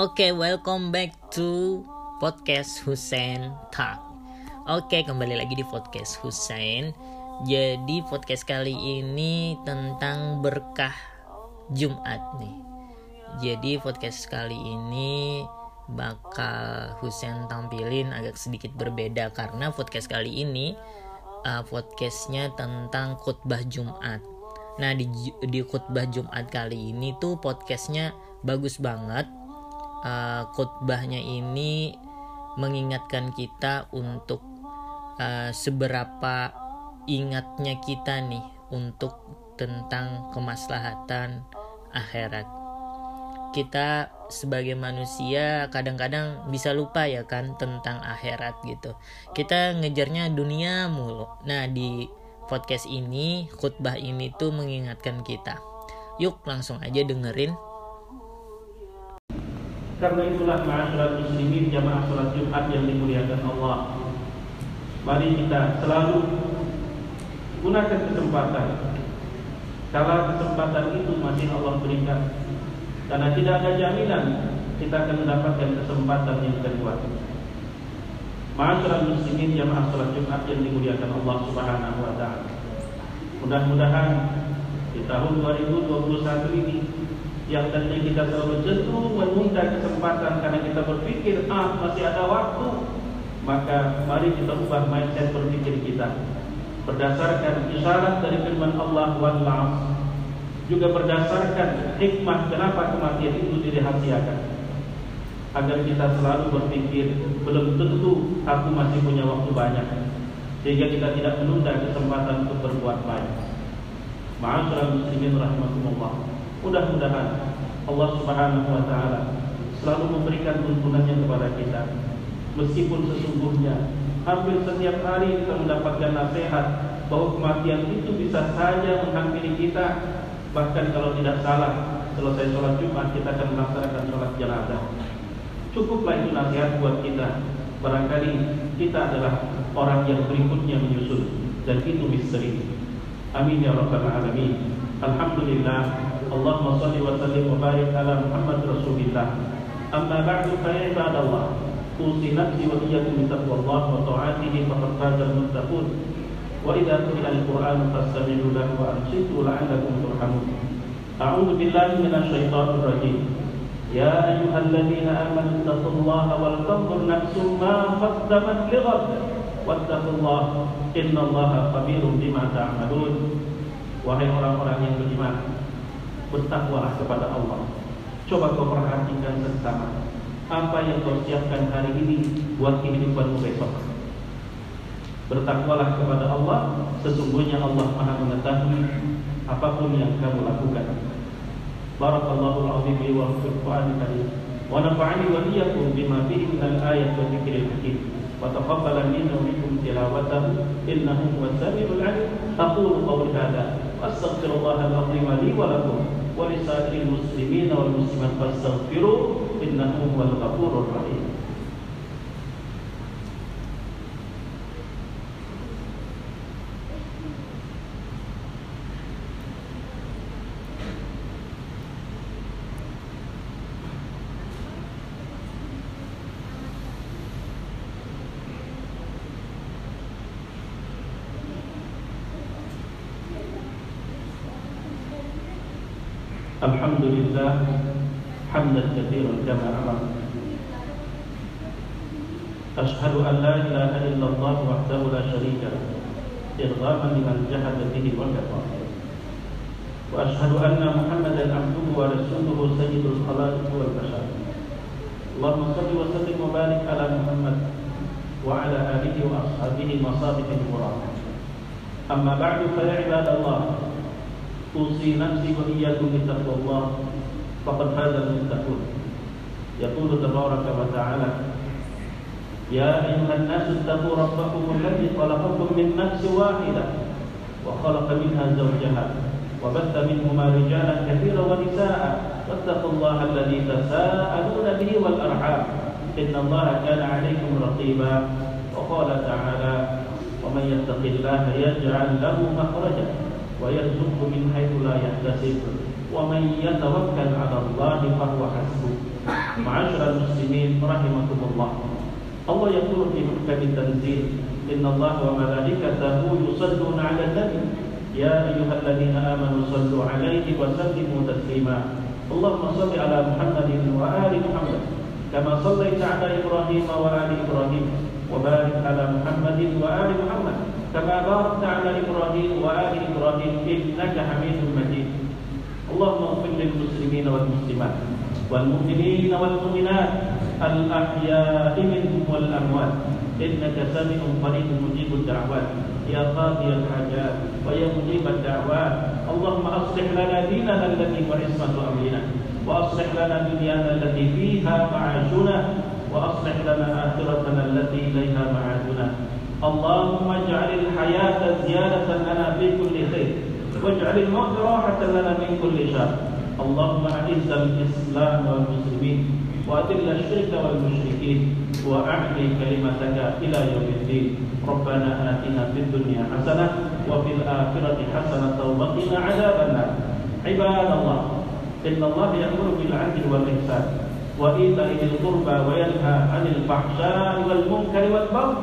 Oke, welcome back to podcast Hussein Talk. Oke, kembali lagi di podcast Hussein. Jadi podcast kali ini tentang berkah Jumat nih. Jadi podcast kali ini bakal Hussein tampilin agak sedikit berbeda karena podcast kali ini uh, podcastnya tentang khutbah Jumat. Nah di di khutbah Jumat kali ini tuh podcastnya bagus banget. Uh, khutbahnya ini mengingatkan kita untuk uh, seberapa ingatnya kita nih untuk tentang kemaslahatan akhirat. Kita sebagai manusia kadang-kadang bisa lupa ya kan tentang akhirat gitu. Kita ngejarnya dunia mulu. Nah, di podcast ini, khutbah ini tuh mengingatkan kita. Yuk langsung aja dengerin. Karena itulah ma'asyiral muslimin jamaah salat Jumat yang dimuliakan Allah. Mari kita selalu gunakan kesempatan. Kalau kesempatan itu masih Allah berikan. Karena tidak ada jaminan kita akan mendapatkan kesempatan yang kedua. Ma'asyiral muslimin jamaah salat Jumat yang dimuliakan Allah Subhanahu wa taala. Mudah-mudahan di tahun 2021 ini yang tadinya kita selalu cenderung menunda kesempatan karena kita berpikir ah masih ada waktu. Maka mari kita ubah mindset berpikir kita. Berdasarkan isyarat dari firman Allah wal juga berdasarkan hikmah kenapa kematian itu dirahasiakan. Agar kita selalu berpikir belum tentu aku masih punya waktu banyak. Sehingga kita tidak menunda kesempatan untuk berbuat baik. Ma'asyiral muslimin rahimakumullah. Mudah-mudahan Allah Subhanahu wa taala selalu memberikan tuntunannya kepada kita. Meskipun sesungguhnya hampir setiap hari kita mendapatkan nasihat bahwa kematian itu bisa saja menghampiri kita. Bahkan kalau tidak salah, selesai sholat Jumat kita akan melaksanakan sholat jenazah. Cukuplah itu nasihat buat kita. Barangkali kita adalah orang yang berikutnya menyusul dan itu misteri. Amin ya rabbal alamin. Alhamdulillah. Allahumma salli wa sallim wa barik ala Muhammad Rasulillah. Amma ba'du fa ya ibadallah. Usi nafsi wa iyyakum bi taqwallah wa ta'atihi faqad faza al-muttaqun. Wa idza quri'a al-Qur'an fastami'u lahu wa ansitu la'allakum turhamun. A'udzu billahi minasy syaithanir rajim. يا أيها الذين آمنوا اتقوا الله ولتنظر نفس ما قدمت لغد واتقوا الله إن الله خبير بما تعملون Wahai orang-orang yang beriman Bertakwalah kepada Allah. Coba kau perhatikan bersama Apa yang kau siapkan hari ini Buat kehidupanmu besok. Bertakwalah kepada Allah Sesungguhnya Allah maha mengetahui Apa pun yang kamu lakukan. Barakallahu al-azim wa Qur'an karim wa nafa'ani wa iyyakum bima fihi min al-ayat wa dzikril hakim. Wa taqabbala minna wa minkum tilawatahu innahu huwas samiul 'alim. Aqulu qawli hadha wa astaghfirullaha al-azim li wa lakum wa li sa'iril muslimin wal muslimat fastaghfiruh innahu الحمد لله حمدا كثيرا كما أمر. أشهد أن لا إله إلا الله وحده لا شريك له إرغاما لمن جحد به وكفر وأشهد أن محمدا عبده ورسوله سيد الخلائق والبشر. اللهم صل وسلم وبارك على محمد وعلى آله وأصحابه مصابيح القرآن. أما بعد فيا عباد الله أوصي نفسي وإياكم بتقوى الله فقد فاز المتقون يقول تبارك وتعالى يا أيها الناس اتقوا ربكم الذي خلقكم من نفس واحدة وخلق منها زوجها وبث منهما رجالا كثيرا ونساء. واتقوا الله الذي تساءلون به والأرحام. إن الله كان عليكم رقيبا. وقال تعالى ومن يتق الله يجعل له مخرجا. wa yarzuqhu min haitsu la yahtasib wa man yatawakkal 'ala Allah fa huwa hasbuh ma'asyiral muslimin rahimakumullah Allah yaqulu fi muhkam tanzil inna Allah wa malaikatahu yusalluna 'ala nabi ya ayyuhalladzina amanu sallu 'alaihi wa sallimu taslima Allahumma salli 'ala Muhammadin wa ali Muhammad kama sallaita 'ala Ibrahim wa ali Ibrahim كما باركت على إبراهيم وآل إبراهيم إنك حميد مجيد. اللهم اغفر للمسلمين والمسلمات والمؤمنين والمؤمنات الأحياء منهم والأموات. إنك سميع قريب مجيب الدعوات. يا قاضي الحاجات ويا مجيب الدعوات. اللهم أصلح لنا ديننا الذي هو عصمة أمرنا. وأصلح لنا دنيانا التي فيها معاشنا. وأصلح لنا آخرتنا التي إليها معادنا. اللهم اجعل الحياة زيادة لنا في كل خير واجعل الموت راحة لنا من كل شر. اللهم أعز الإسلام والمسلمين وأذل الشرك والمشركين وأعلي كلمتك إلى يوم الدين. ربنا آتنا في الدنيا حسنة وفي الآخرة حسنة وقنا عذاب النار. عباد الله إن الله يأمر بالعدل والإحسان وإيتاء ذي القربى وينهى عن الفحشاء والمنكر والبغي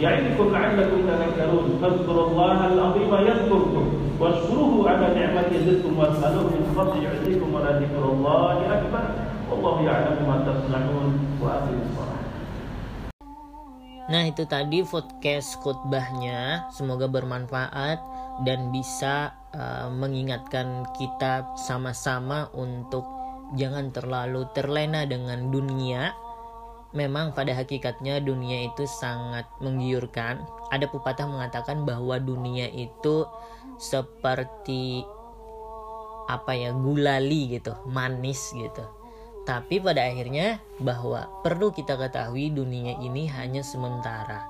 يعظكم لعلكم تذكرون فاذكروا الله العظيم يذكركم واشكروه على نعمته يزدكم واسألوه من فضل يعطيكم ولذكر الله أكبر والله يعلم ما تصنعون وأقم الصلاة Nah itu tadi podcast khutbahnya Semoga bermanfaat dan bisa uh, mengingatkan kita sama-sama untuk jangan terlalu terlena dengan dunia Memang pada hakikatnya dunia itu sangat menggiurkan Ada pepatah mengatakan bahwa dunia itu seperti apa ya gulali gitu manis gitu tapi pada akhirnya bahwa perlu kita ketahui dunia ini hanya sementara.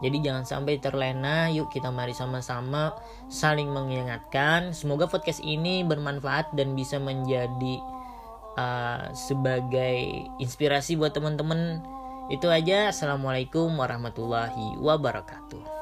Jadi jangan sampai terlena, yuk kita mari sama-sama saling mengingatkan. Semoga podcast ini bermanfaat dan bisa menjadi uh, sebagai inspirasi buat teman-teman. Itu aja. Assalamualaikum warahmatullahi wabarakatuh.